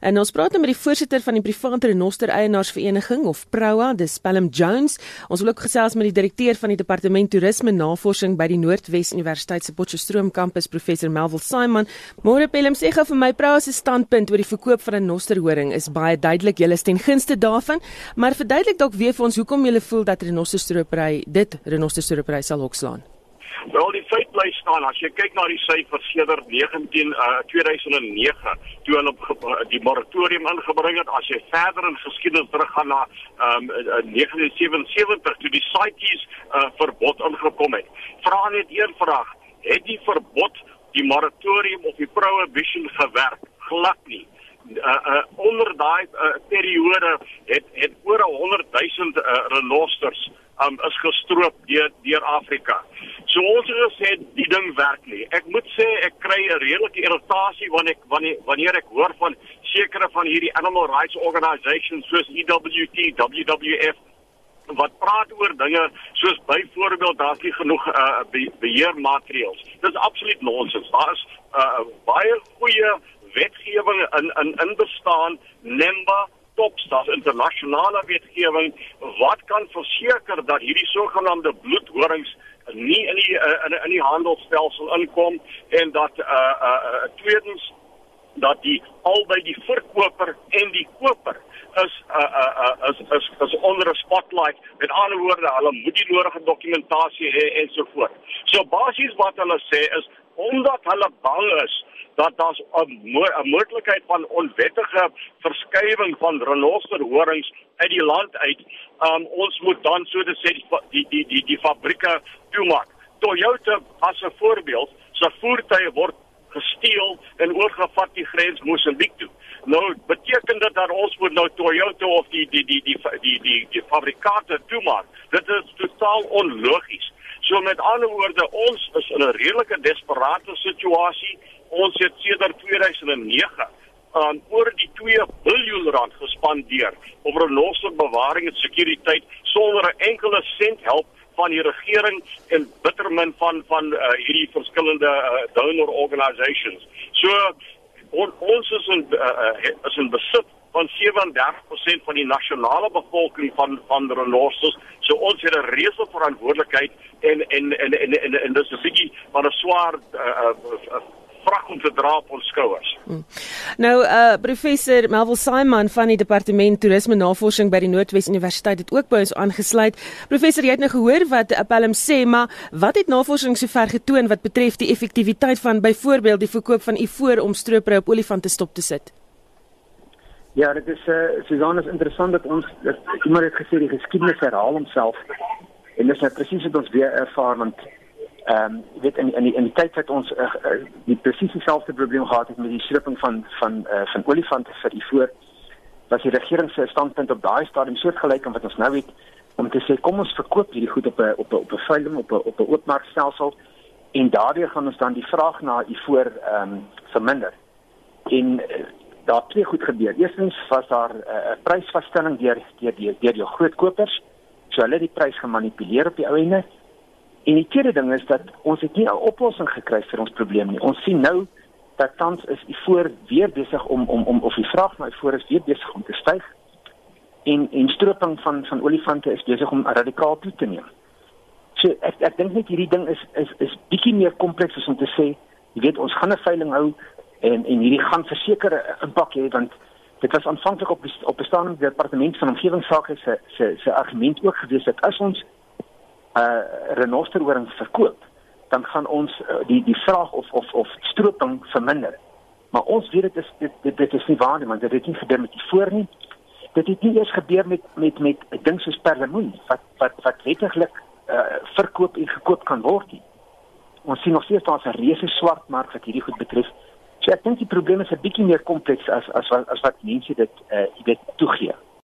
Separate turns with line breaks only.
En ons praat nou met die voorsitter van die private renoster eienaarsvereniging of Proa, dis Pelham Jones. Ons wil ook gesels met die direkteur van die departement toerisme navorsing by die Noordwes Universiteit se Potchefstroom kampus, professor Melville Simon. Môre Pelham sê gou vir my Proa se standpunt oor die verkoop van 'n renosterhoring is baie duidelik. Julle is ten gunste daarvan, maar verduidelik dalk weer vir ons hoekom julle voel dat renosterstropery dit renosterstropery sal hokslaan.
Wel feit bly staan as jy kyk na die syfers sedert 19 uh, 2009 toe hulle uh, die moratorium ingebring het as jy verder in geskiedenis teruggaan na um, uh, 1977 toe die CITES uh, verbod ingekom het. Vra net een vraag, het die verbod die moratorium of die prohibition gewerk? Glad nie. Uh, uh, onder daai uh, periode het het oor 100 000 uh, renosters um, is gestroop deur deur Afrika. So ons het gesê die ding werk nie. Ek moet sê ek kry 'n redelike irritasie wanneer ek wanneer wanneer ek hoor van sekere van hierdie animal rights organisations soos EWT, WWF wat praat oor dinge soos byvoorbeeld daar's nie genoeg uh, beheermaatreëls. Dis absoluut nonsens. Daar is uh, baie goeie wetgewing in in in bestaan, NEMBA topstaf internasionale wetgewing wat kan verseker dat hierdie sogenaamde bloedhorings nie in die uh, in, in die handelsstelsel inkom en dat uh uh tweedens dat die albei die verkoper en die koper is uh uh, uh is is onder 'n spotlight met ander woorde hulle moet die nodige dokumentasie hê en so voort. So basies wat hulle sê is omdat hulle bang is dat daar 'n mo moontlikheid van onwettige verskywing van renosterhorings uit die land uit. Um ons moet dan so te sê die die die die fabrieke toemaak. Toyota as 'n voorbeeld, se voertuie word gesteel en oorgevat die grens Mosambiek toe. Nou beteken dit dat ons moet nou Toyota of die die die die die die, die, die fabrikante toemaak. Dit is totaal onlogies. So met ander woorde, ons is in 'n redelike desperate situasie ons het sedert 2009 aan um, oor die 2 miljard rand gespandeer op renosterbewaring en sekuriteit sonder 'n enkele sent help van die regering en bittermin van van uh, hierdie verskillende uh, donor organisations. So on, ons is in uh, is in besit van 37% van die nasionale bevolking van van renosters. So ons het 'n reuse verantwoordelikheid en en en en en, en, en dis 'n bietjie van 'n swaar uh, uh, vrag om te dra op ons skouers. Hmm.
Nou uh professor Melville Simon van die departement toerisme navorsing by die Noordwes Universiteit het ook by ons aangesluit. Professor, jy het nou gehoor wat Appelm sê, maar wat het navorsing sover getoon wat betref die effektiwiteit van byvoorbeeld die verkoop van ivoor om stroopry op olifante stop te sit?
Ja, dit is uh Susan is interessant dat ons dat iemand het gesê die geskiedenis herhaal homself. En dis net presies wat ons weer ervaar want Ehm um, weet in in die, in die tyd wat ons uh, die presies dieselfde probleem gehad het met die stripping van van uh, van olifante vir die voor was die regering se standpunt op daai stadium soortgelyk aan wat ons nou weet om te sê kom ons verkoop hierdie goed op 'n op 'n op 'n veiling op 'n op 'n oopmarkstelsel en daardeur gaan ons dan die vraag na u voor ehm um, verminder. En uh, daar twee goed gebeur. Eerstens was daar 'n uh, prysvasstelling deur deur deur deur jou groot kopers. So hulle het die prys gemanipuleer op die ou ende. En die tweede ding is dat ons het nie 'n oplossing gekry vir ons probleem nie. Ons sien nou dat tans is die voor weer besig om om om of die vraag na voor is weer besig om te styg. En en stroping van van olifante is besig om radikaal toe te neem. So ek ek dink net hierdie ding is is is bietjie meer kompleks as om te sê, jy weet ons gaan 'n veiling hou en en hierdie gaan verseker 'n impak hê want dit was aanvanklik op op bestaande departement van omgewingsake se se se argument ook gewees dat as ons uh renosterhorings verkoop, dan gaan ons uh, die die vraag of of of stroping verminder. Maar ons weet dit is dit dit, dit is nie waar nie, want dit het nie gebeur met die voor nie. Dit het nie eers gebeur met met met 'n ding soos perlemoen wat wat wat wettiglik uh verkoop en gekoop kan word nie. Ons sien nog steeds daar's 'n reuse swart mark wat hierdie goed betref. So ek dink die probleem is 'n bietjie meer kompleks as as as wat mense dit uh jy weet toegee.